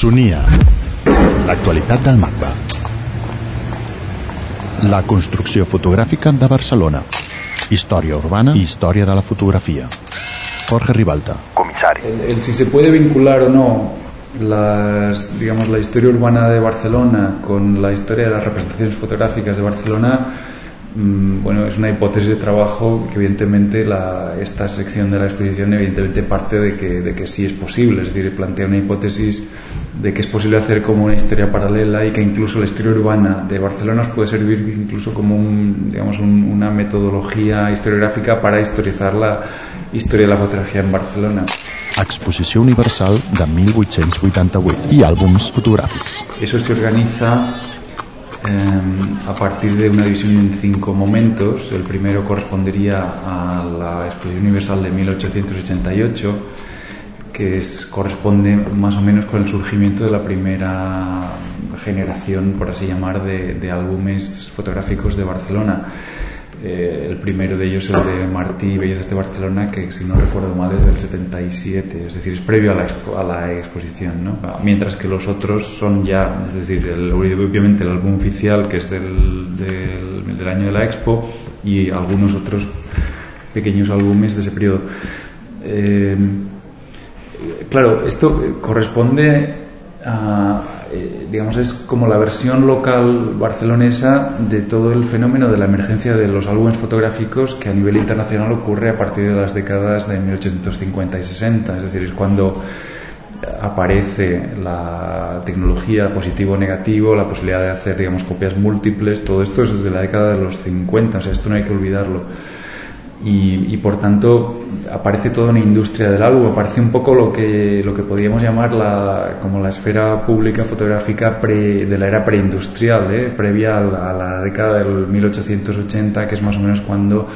Sonia. L'actualitat del MACBA. La construcció fotogràfica de Barcelona. Història urbana i història de la fotografia. Jorge Ribalta. Comisari. El, el si se puede vincular o no las, digamos, la historia urbana de Barcelona con la historia de las representaciones fotográficas de Barcelona, bueno, es una hipótesis de trabajo que evidentemente la, esta sección de la exposición evidentemente parte de que, de que sí es posible, es decir, plantea una hipótesis de que es posible hacer como una historia paralela y que incluso la historia urbana de Barcelona puede servir incluso como un, digamos, un- una metodología historiográfica para historizar la historia de la fotografía en Barcelona. Exposició Universal de 1888 i àlbums fotogràfics. Eso se organiza a partir de una división en cinco momentos. El primero correspondería a la Exposición Universal de 1888, que es, corresponde más o menos con el surgimiento de la primera generación, por así llamar, de, de álbumes fotográficos de Barcelona. Eh, el primero de ellos, el de Martí Bellas de Barcelona, que si no recuerdo mal es del 77, es decir, es previo a la, expo- a la exposición, ¿no? mientras que los otros son ya, es decir, el- obviamente el álbum oficial, que es del, del, del año de la expo, y algunos otros pequeños álbumes de ese periodo. Eh, Claro, esto eh, corresponde a, eh, digamos, es como la versión local barcelonesa de todo el fenómeno de la emergencia de los álbumes fotográficos que a nivel internacional ocurre a partir de las décadas de 1850 y 60. Es decir, es cuando aparece la tecnología positivo-negativo, la posibilidad de hacer, digamos, copias múltiples. Todo esto es desde la década de los 50, o sea, esto no hay que olvidarlo y, y, por tanto aparece toda una industria del álbum, aparece un poco lo que, lo que podríamos llamar la, como la esfera pública fotográfica pre, de la era preindustrial, ¿eh? previa a la, a la década del 1880, que es más o menos cuando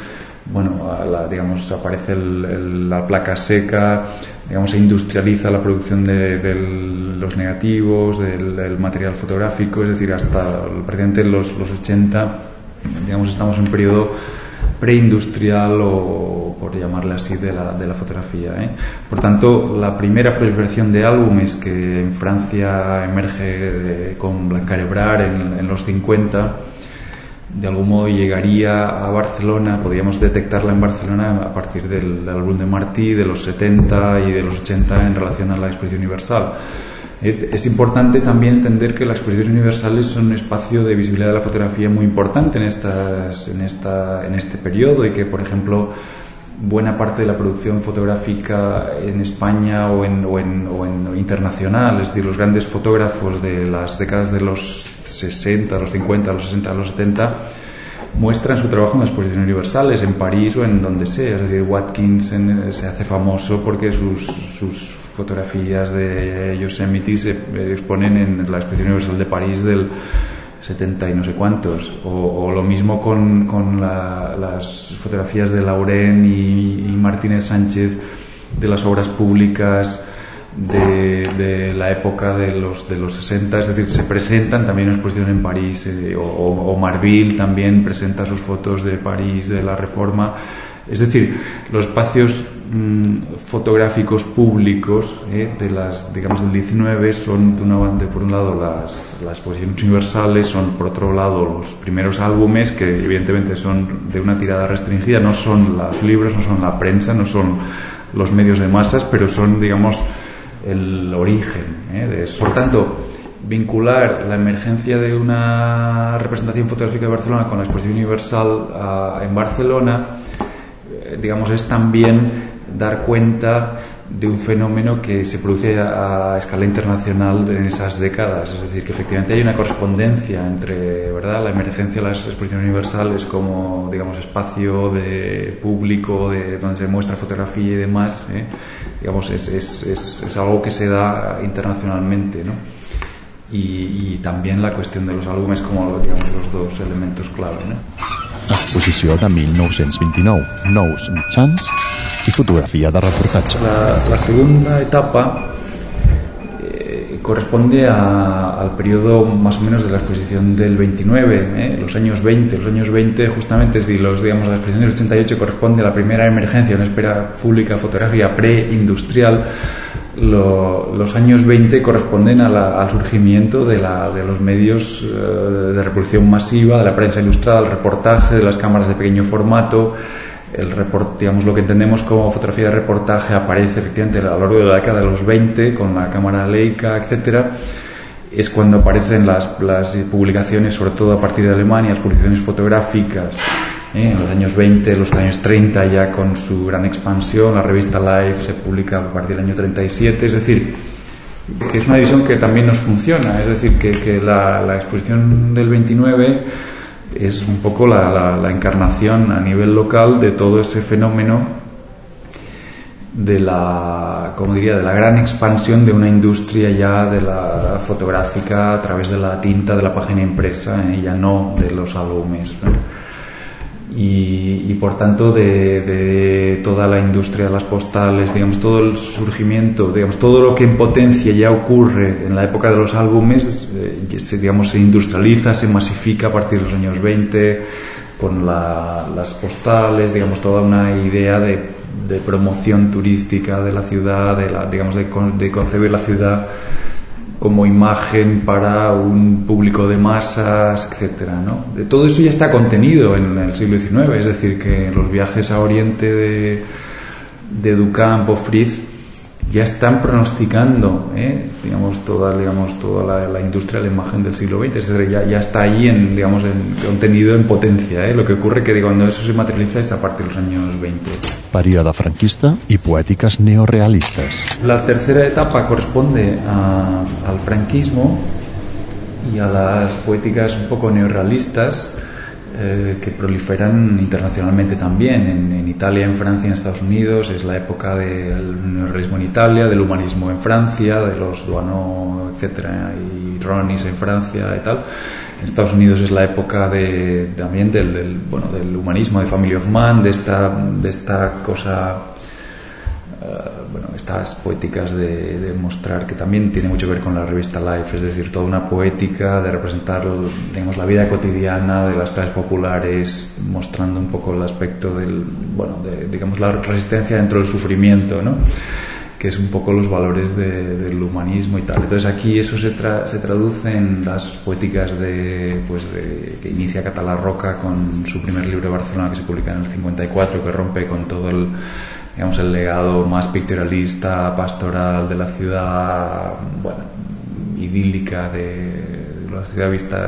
bueno, digamos, aparece el, el, la placa seca, digamos, se industrializa la producción de, de los negativos, del, del, material fotográfico, es decir, hasta prácticamente los, los 80, digamos, estamos en un periodo preindustrial o por llamarle así de la, de la fotografía. ¿eh? Por tanto, la primera proliferación de álbumes que en Francia emerge de, con Blancarebrar en, en, los 50, de algún modo llegaría a Barcelona, podríamos detectarla en Barcelona a partir del, del álbum de Martí de los 70 y de los 80 en relación a la exposición universal. Es importante también entender que las exposiciones universales son un espacio de visibilidad de la fotografía muy importante en, estas, en, esta, en este periodo y que, por ejemplo, buena parte de la producción fotográfica en España o, en, o, en, o en, internacional, es decir, los grandes fotógrafos de las décadas de los 60, los 50, los 60, los 70, muestran su trabajo en las exposiciones universales, en París o en donde sea. Es decir, Watkins en, se hace famoso porque sus, sus fotografías de Yosemite se exponen en la exposición universal de París del 70 y no sé cuántos. O, lo mismo con, con la, las fotografías de Lauren y, Martínez Sánchez de las obras públicas de, de, la época de los, de los 60, es decir, se presentan también en exposición en París, eh, o, o Marville también presenta sus fotos de París, de la Reforma. Es decir, los espacios mmm, fotográficos públicos eh, de las, digamos, del 19 son, de una, de, por un lado, las, las exposiciones universales, son, por otro lado, los primeros álbumes que, evidentemente, son de una tirada restringida, no son los libros, no son la prensa, no son los medios de masas, pero son, digamos, el origen eh, de eso. Por tanto, vincular la emergencia de una representación fotográfica de Barcelona con la exposición universal uh, en Barcelona digamos, es también dar cuenta de un fenómeno que se produce a, a, escala internacional en esas décadas. Es decir, que efectivamente hay una correspondencia entre ¿verdad? la emergencia de las exposiciones universales como, digamos, espacio de público de, donde se muestra fotografía y demás. ¿eh? Digamos, es, es, es, es, algo que se da internacionalmente. ¿no? Y, y, también la cuestión de los álbumes como, digamos, los dos elementos clave. ¿no? Exposició de 1929, nous mitjans i fotografia de reportatge. La, la segunda etapa eh, corresponde a, al periodo más o menos de la exposición del 29, eh, los años 20. Los años 20 justamente, decir, los, digamos, la exposición del 88 corresponde a la primera emergencia, una espera pública fotográfica preindustrial los años 20 corresponden al surgimiento de, los medios eh, de reproducción masiva, de la prensa ilustrada, el reportaje, de las cámaras de pequeño formato. El report, lo que entendemos como fotografía de reportaje aparece efectivamente a lo largo de la década de los 20 con la cámara Leica, etcétera. Es cuando aparecen las publicaciones, sobre todo a partir de Alemania, las publicaciones fotográficas ¿eh? en los años 20, los años 30 ya con su gran expansión, la revista Life se publica a partir del año 37, es decir, que es una división que también nos funciona, es decir, que, la, exposición del 29 es un poco la, encarnación a nivel local de todo ese fenómeno de la, como diría, de la gran expansión de una industria ya de la fotográfica a través de la tinta de la página impresa ¿eh? ya no de los álbumes y, por tanto de, toda la industria de las postales, digamos, todo el surgimiento, digamos, todo lo que en potencia ya ocurre en la época de los álbumes, eh, se, digamos, se industrializa, se masifica a partir de los años 20 con las postales, digamos, toda una idea de, promoción turística de la ciudad, de, la, digamos, de, de concebir la ciudad como imagen para un público de masas, etcétera, ¿no? De todo eso ya está contenido en el siglo XIX, es decir, que los viajes a Oriente de, de Duchamp o Fritz ya están pronosticando ¿eh? digamos toda digamos toda la, industria de la imagen del siglo XX es decir, ya, ya está ahí en digamos en contenido en potencia ¿eh? lo que ocurre que cuando eso se materializa es a partir de los años 20 Període franquista y poéticas neorealistas la tercera etapa corresponde al franquismo y a las poéticas un poco neorealistas eh, que proliferan internacionalmente también, en, Italia, en Francia, en Estados Unidos. Es la época del neorrealismo en Italia, del humanismo en Francia, de los Duano, etcétera, y Ronis en Francia y tal. En Estados Unidos es la época de, también del, bueno, del humanismo, de Family of Man, de esta, de esta cosa estas poéticas de, mostrar que también tiene mucho que ver con la revista Life, es decir, toda una poética de representar digamos, la vida cotidiana de las clases populares, mostrando un poco el aspecto del, bueno, de, digamos, la resistencia dentro del sufrimiento, ¿no? que es un poco los valores del humanismo y tal. Entonces aquí eso se, traduce en las poéticas de, pues de, que inicia Catalá Roca con su primer libro de Barcelona que se publica en el 54, que rompe con todo el digamos, el legado más pictorialista, pastoral de la ciudad, bueno, idílica de la ciudad vista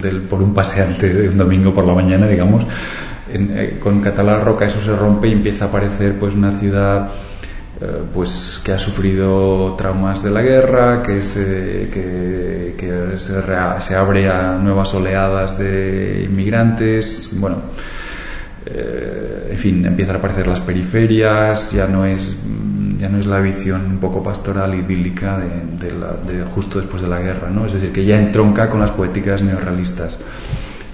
del, por un paseante de un domingo por la mañana, digamos. Eh, con Catalá Roca eso se rompe y empieza a aparecer pues una ciudad eh, pues que ha sufrido traumas de la guerra, que se, que, que se abre a nuevas oleadas de inmigrantes, bueno, eh, en fin, empiezan a aparecer las periferias, ya no es ya no es la visión un poco pastoral idílica de, de, justo después de la guerra, ¿no? Es decir, que ya entronca con las poéticas neorrealistas.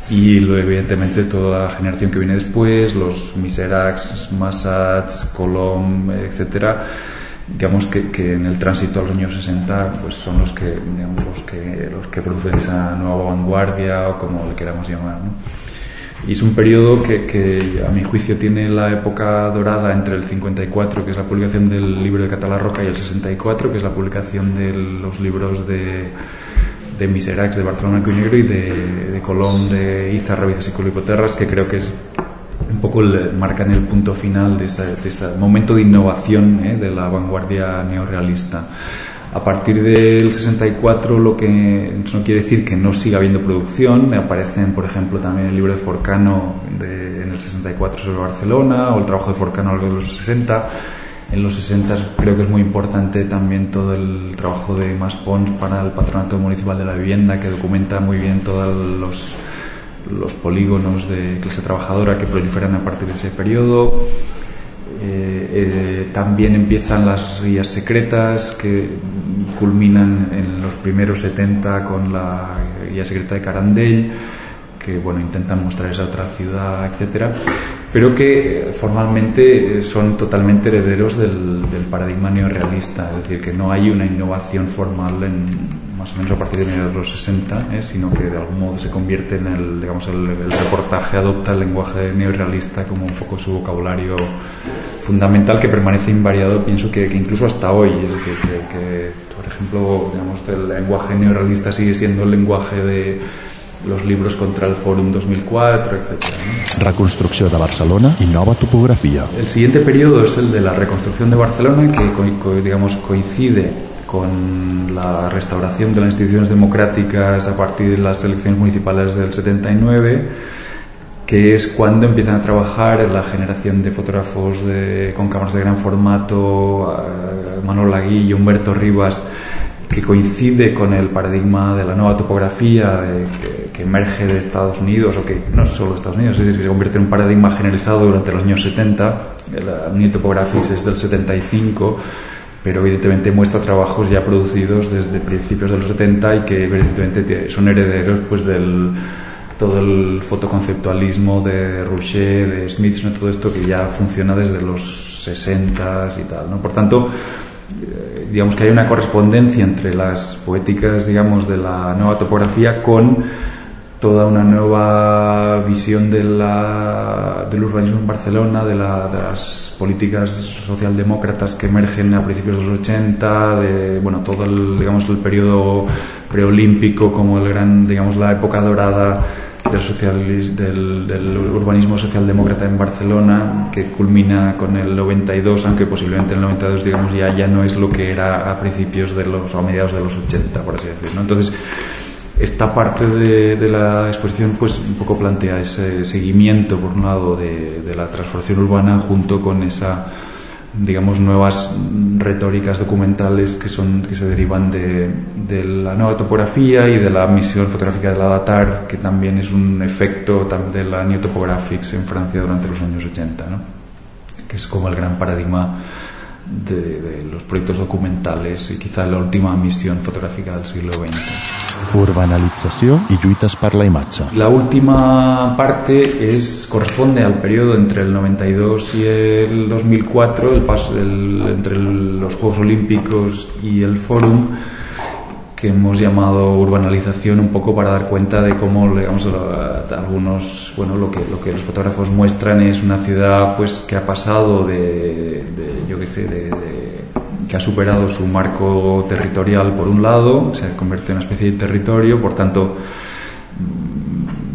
Y evidentemente toda la generación que viene después, los Miseracs, Massats, Colom, etcétera, digamos que, que, en el tránsito a los años 60 pues son los que, digamos, los que los que producen esa nueva vanguardia o como le queramos llamar, ¿no? Y es un periodo que, a mi juicio tiene la época dorada entre el 54, que es la publicación del libro de Catalá Roca, y el 64, que es la publicación de los libros de, de de Barcelona y Negro y de, Colón de Iza, Revistas y Colipoterras, que creo que es un poco marcan el punto final de ese, momento de innovación ¿eh? de la vanguardia neorealista. A partir del 64, lo que no quiere decir que no siga habiendo producción, aparecen, por ejemplo, también el libro de Forcano en el 64 sobre Barcelona, o el trabajo de Forcano algo de los 60. En los 60 creo que es muy importante también todo el trabajo de Maspons para el Patronato Municipal de la Vivienda, que documenta muy bien todos los polígonos de clase trabajadora que proliferan a partir de ese periodo. Eh, eh, también empiezan las rías secretas que culminan en los primeros 70 con la guía secreta de Carandell, que bueno, intentan mostrar esa otra ciudad, etcétera, pero que formalmente son totalmente herederos del, paradigma neorealista, es decir, que no hay una innovación formal en, más o menos a partir de los 60, ¿eh? sino que de algún modo se convierte en el, digamos, el, el reportaje adopta el lenguaje neorealista como un poco su vocabulario fundamental que permanece invariado, pienso que, incluso hasta hoy. Es decir, que, por ejemplo, digamos, el lenguaje neorrealista sigue siendo el lenguaje de los libros contra el Fórum 2004, etc. Reconstrucción de Barcelona y nueva topografía. El siguiente periodo es el de la reconstrucción de Barcelona, que digamos, coincide con la restauración de las instituciones democráticas a partir de las elecciones municipales del 79 que es cuando empiezan a trabajar la generación de fotógrafos de, con cámaras de gran formato, Manuel Lagui y Humberto Rivas, que coincide con el paradigma de la nueva topografía que, emerge de Estados Unidos, o que no solo de Estados Unidos, es decir, que se convierte en un paradigma generalizado durante los años 70. El New Topographics es del 75 pero evidentemente muestra trabajos ya producidos desde principios de los 70 y que evidentemente son herederos pues del todo el fotoconceptualismo de Rouchet, de Smith, todo esto que ya funciona desde los 60 y tal. ¿no? Por tanto, eh, digamos que hay una correspondencia entre las poéticas, digamos, de la nueva topografía con toda una nueva visión del urbanismo en Barcelona, de, la, de, las políticas socialdemócratas que emergen a principios de los 80, de bueno, todo el, digamos, el periodo preolímpico como el gran, digamos, la época dorada del, urbanismo socialdemócrata en Barcelona, que culmina con el 92, aunque posiblemente el 92 digamos ya, ya no es lo que era a principios de los, o a mediados de los 80, por así decirlo. Entonces, esta parte de, la exposición pues un poco plantea ese seguimiento, por un lado, de la transformación urbana junto con esa digamos, nuevas retóricas documentales que, son, que se derivan de, la nueva topografía y de la misión fotográfica de la Datar, que también es un efecto de la New Topographics en Francia durante los años 80, ¿no? que es como el gran paradigma de, de, los proyectos documentales y quizá la última misión fotográfica del siglo XX. Urbanalització i lluites per la imatge. La última parte es, corresponde al periodo entre el 92 y el 2004, el paso el, entre el, los Juegos Olímpicos y el Fórum, que hemos llamado urbanización un poco para dar cuenta de cómo digamos, algunos bueno lo que lo que los fotógrafos muestran es una ciudad pues que ha pasado de, yo qué sé que ha superado su marco territorial por un lado se convierte en una especie de territorio por tanto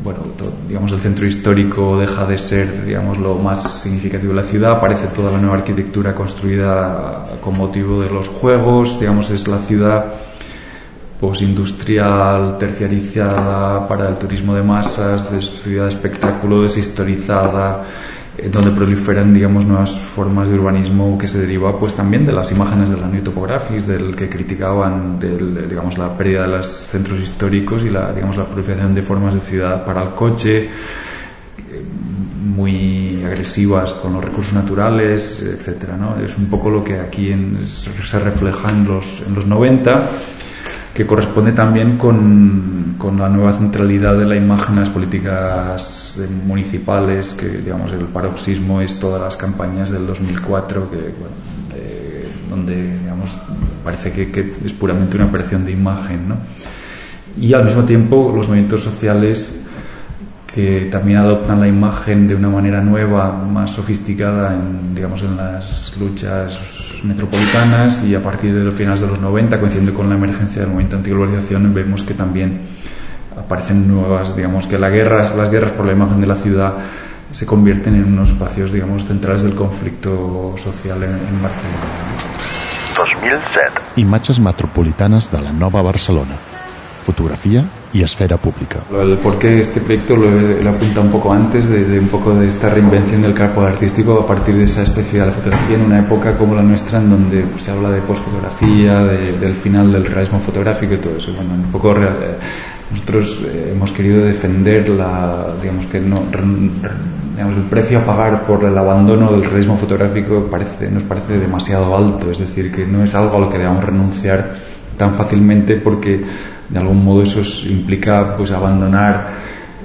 bueno digamos el centro histórico deja de ser digamos lo más significativo de la ciudad. Aparece toda la nueva arquitectura construida con motivo de los juegos. Digamos es la ciudad postindustrial, terciarizada para el turismo de masas, de ciudad de espectáculo, deshistorizada, eh, donde proliferan, digamos, nuevas formas de urbanismo que se deriva, pues también de las imágenes de la New del que criticaban, del, digamos, la pérdida de los centros históricos y la, digamos, la proliferación de formas de ciudad para el coche, eh, muy agresivas con los recursos naturales, etcétera, ¿no? Es un poco lo que aquí en, se refleja en los, en los 90 que corresponde también con, con, la nueva centralidad de la imagen en las políticas municipales, que digamos el paroxismo es todas las campañas del 2004, que, donde digamos, parece que, que, es puramente una operación de imagen. ¿no? Y al mismo tiempo los movimientos sociales que también adoptan la imagen de una manera nueva, más sofisticada en, digamos, en las luchas metropolitanas y a partir de los finales de los 90, coincidiendo con la emergencia del movimiento antiglobalización, vemos que también aparecen nuevas, digamos que las guerras, las guerras por la imagen de la ciudad se convierten en unos espacios, digamos, centrales del conflicto social en, en Barcelona. 2007. Imatges metropolitanas de la nova Barcelona. Fotografia y esfera pública. El por qué este proyecto lo, lo apunta un poco antes de, de, un poco de esta reinvención del campo artístico a partir de esa especie de la fotografía en una época como la nuestra en donde pues, se habla de posfotografía, de, del final del realismo fotográfico y todo eso. Bueno, un poco real, eh, nosotros eh, hemos querido defender la, digamos que no, digamos, el precio a pagar por el abandono del realismo fotográfico parece, nos parece demasiado alto, es decir, que no es algo a lo que debamos renunciar tan fácilmente porque de algún modo eso implica pues abandonar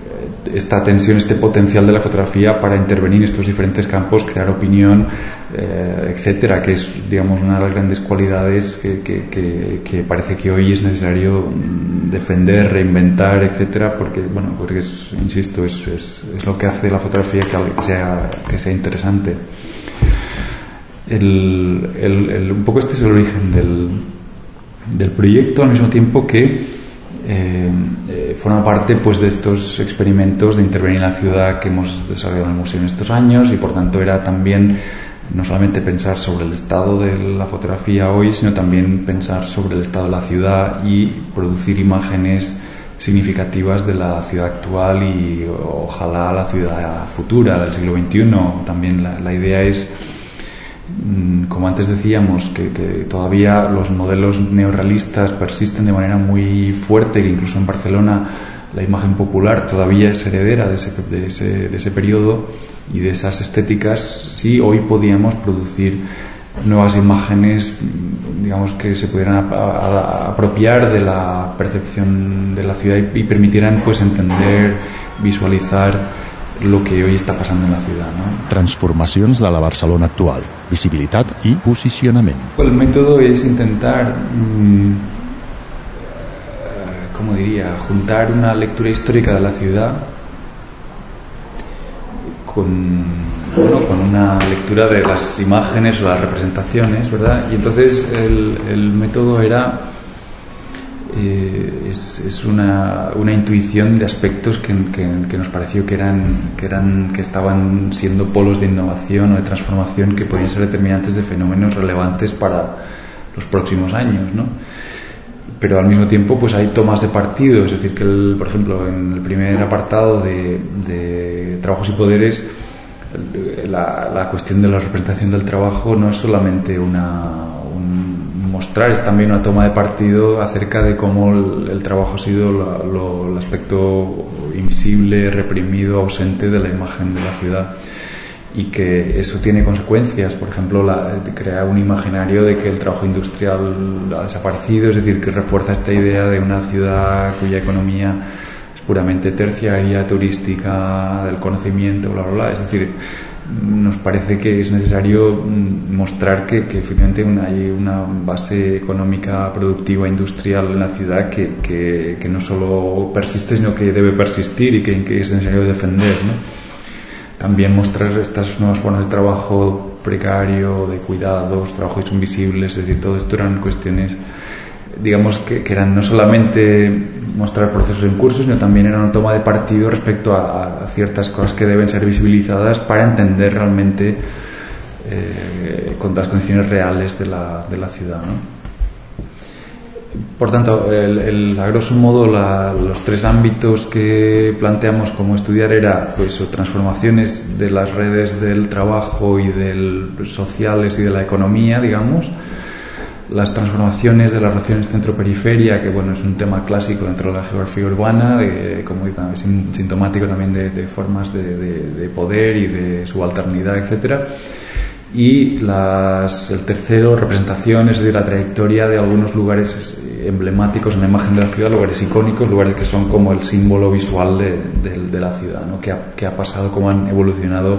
eh, esta tensión, este potencial de la fotografía para intervenir en estos diferentes campos, crear opinión, eh, etcétera, que es, digamos, una de las grandes cualidades que, que, parece que hoy es necesario mm, defender, reinventar, etcétera, porque, bueno, porque es, insisto, es, es, lo que hace la fotografía que sea, que sea interesante. un poco este es el origen del, del proyecto, al mismo tiempo que eh, eh, forma parte pues, de estos experimentos de intervenir en la ciudad que hemos desarrollado en el museo en estos años y por tanto era también no solamente pensar sobre el estado de la fotografía hoy, sino también pensar sobre el estado de la ciudad y producir imágenes significativas de la ciudad actual y ojalá la ciudad futura del siglo XXI. También la idea es como antes decíamos, que, todavía los modelos neorrealistas persisten de manera muy fuerte, que incluso en Barcelona la imagen popular todavía es heredera de ese, de ese, de ese periodo y de esas estéticas, sí hoy podíamos producir nuevas imágenes, mm, digamos, que se pudieran apropiar de la percepción de la ciudad y, y permitieran pues entender, visualizar lo que hoy está pasando en la ciudad. ¿no? Transformacions de la Barcelona actual, visibilitat i posicionament. El método es intentar, mmm, ¿cómo diría?, juntar una lectura histórica de la ciudad con, bueno, con una lectura de las imágenes o las representaciones, ¿verdad? Y entonces el, el método era eh, es, una, una, intuición de aspectos que, que, nos pareció que eran, que eran que estaban siendo polos de innovación o de transformación que podían ser determinantes de fenómenos relevantes para los próximos años, ¿no? Pero al mismo tiempo, pues hay tomas de partido, es decir, que, por ejemplo, en el primer apartado de, de trabajos y poderes, la, la cuestión de la representación del trabajo no es solamente una, mostrar es también una toma de partido acerca de cómo el, trabajo ha sido el aspecto invisible, reprimido, ausente de la imagen de la ciudad y que eso tiene consecuencias, por ejemplo, la, crear un imaginario de que el trabajo industrial ha desaparecido, es decir, que refuerza esta idea de una ciudad cuya economía es puramente terciaria, turística, del conocimiento, bla, bla, bla. Es decir, nos parece que es necesario mm, mostrar que, efectivamente hay una base económica, productiva, industrial en la ciudad que, que, no solo persiste, sino que debe persistir y que, es necesario defender. También mostrar estas nuevas formas de trabajo precario, de cuidados, trabajos invisibles, es decir, todo esto eran cuestiones digamos que, eran no solamente mostrar procesos en curso, sino también era una toma de partido respecto a, ciertas cosas que deben ser visibilizadas para entender realmente eh, con las condiciones reales de la, de la ciudad. ¿no? Por tanto, el, a grosso modo los tres ámbitos que planteamos como estudiar era pues transformaciones de las redes del trabajo y del sociales y de la economía, digamos, las transformaciones de las relaciones centro-periferia, que bueno, es un tema clásico dentro de la geografía urbana, de, como sintomático también de, formas de, poder y de subalternidad, etcétera. Y las, el tercero, representaciones de la trayectoria de algunos lugares emblemáticos en la imagen de la ciudad, lugares icónicos, lugares que son como el símbolo visual de, la ciudad, ¿no? que ha pasado, cómo han evolucionado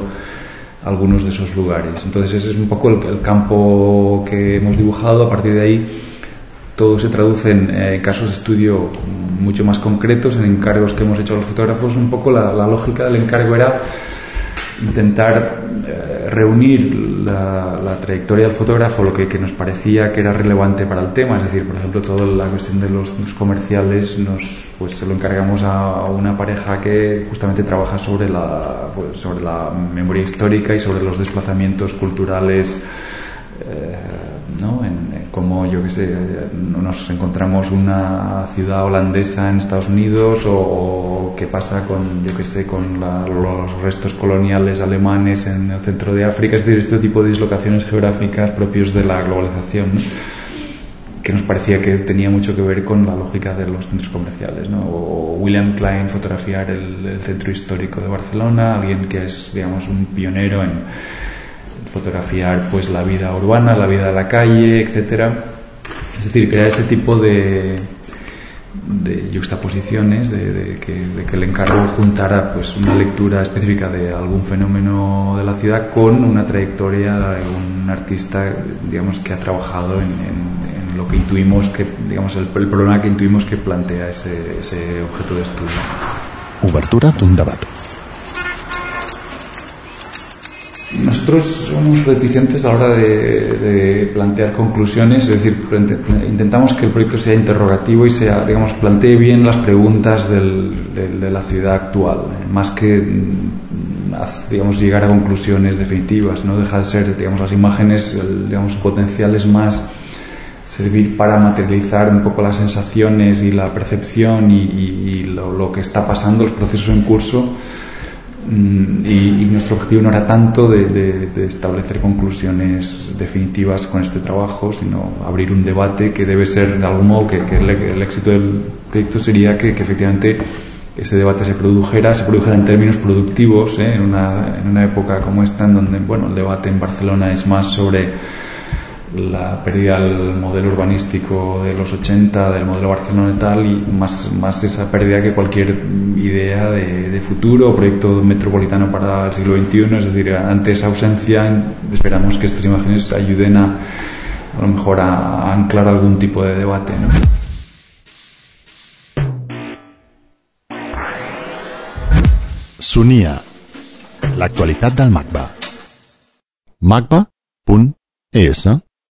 algunos de esos lugares. Entonces ese es un poco el, campo que hemos dibujado. A partir de ahí todo se traduce en eh, casos de estudio mucho más concretos, en encargos que hemos hecho a los fotógrafos. Un poco la, lógica del encargo era intentar eh, reunir la, trayectoria del fotógrafo, lo que, nos parecía que era relevante para el tema, es decir, por ejemplo, toda la cuestión de los, comerciales nos, pues se lo encargamos a, una pareja que justamente trabaja sobre la, pues, sobre la memoria histórica y sobre los desplazamientos culturales. Eh, ¿no? Como yo que sé, nos encontramos una ciudad holandesa en Estados Unidos o, qué pasa con, yo que sé, con los restos coloniales alemanes en el centro de África, es decir, este tipo de dislocaciones geográficas propios de la globalización. que nos parecía que tenía mucho que ver con la lógica de los centros comerciales, ¿no? o William Klein fotografiar el, el centro histórico de Barcelona, alguien que es, digamos, un pionero en, fotografiar pues la vida urbana, la vida de la calle, etcétera. Es decir, crear este tipo de, de juxtaposiciones, de, que, de, que, el encargo juntara pues una lectura específica de algún fenómeno de la ciudad con una trayectoria de un artista, digamos, que ha trabajado en, lo que intuimos que, digamos, el, problema que intuimos que plantea ese, ese objeto de estudio. Obertura d'un. Nosotros somos reticentes a la hora de, plantear conclusiones, es decir, intentamos que el proyecto sea interrogativo y sea, digamos, plantee bien las preguntas de la ciudad actual, eh, más que mm, digamos, llegar a conclusiones definitivas, no deja de ser, digamos, las imágenes, digamos, su potencial es más servir para materializar un poco las sensaciones y la percepción y, lo, lo, que está pasando, los procesos en curso, Mm, y, nuestro objetivo no era tanto de, establecer conclusiones definitivas con este trabajo, sino abrir un debate que debe ser de algún modo que, el, éxito del proyecto sería que, efectivamente ese debate se produjera, se produjera en términos productivos, ¿eh? en, una, en una época como esta, en donde bueno, el debate en Barcelona es más sobre la pérdida del modelo urbanístico de los 80, del modelo Barcelona y tal, y más, más esa pérdida que cualquier idea de, futuro o proyecto metropolitano para el siglo XXI. Es decir, ante esa ausencia, esperamos que estas imágenes ayuden a, a lo mejor a, anclar algún tipo de debate. ¿no? Sunia, l'actualitat del MACBA. MACBA.es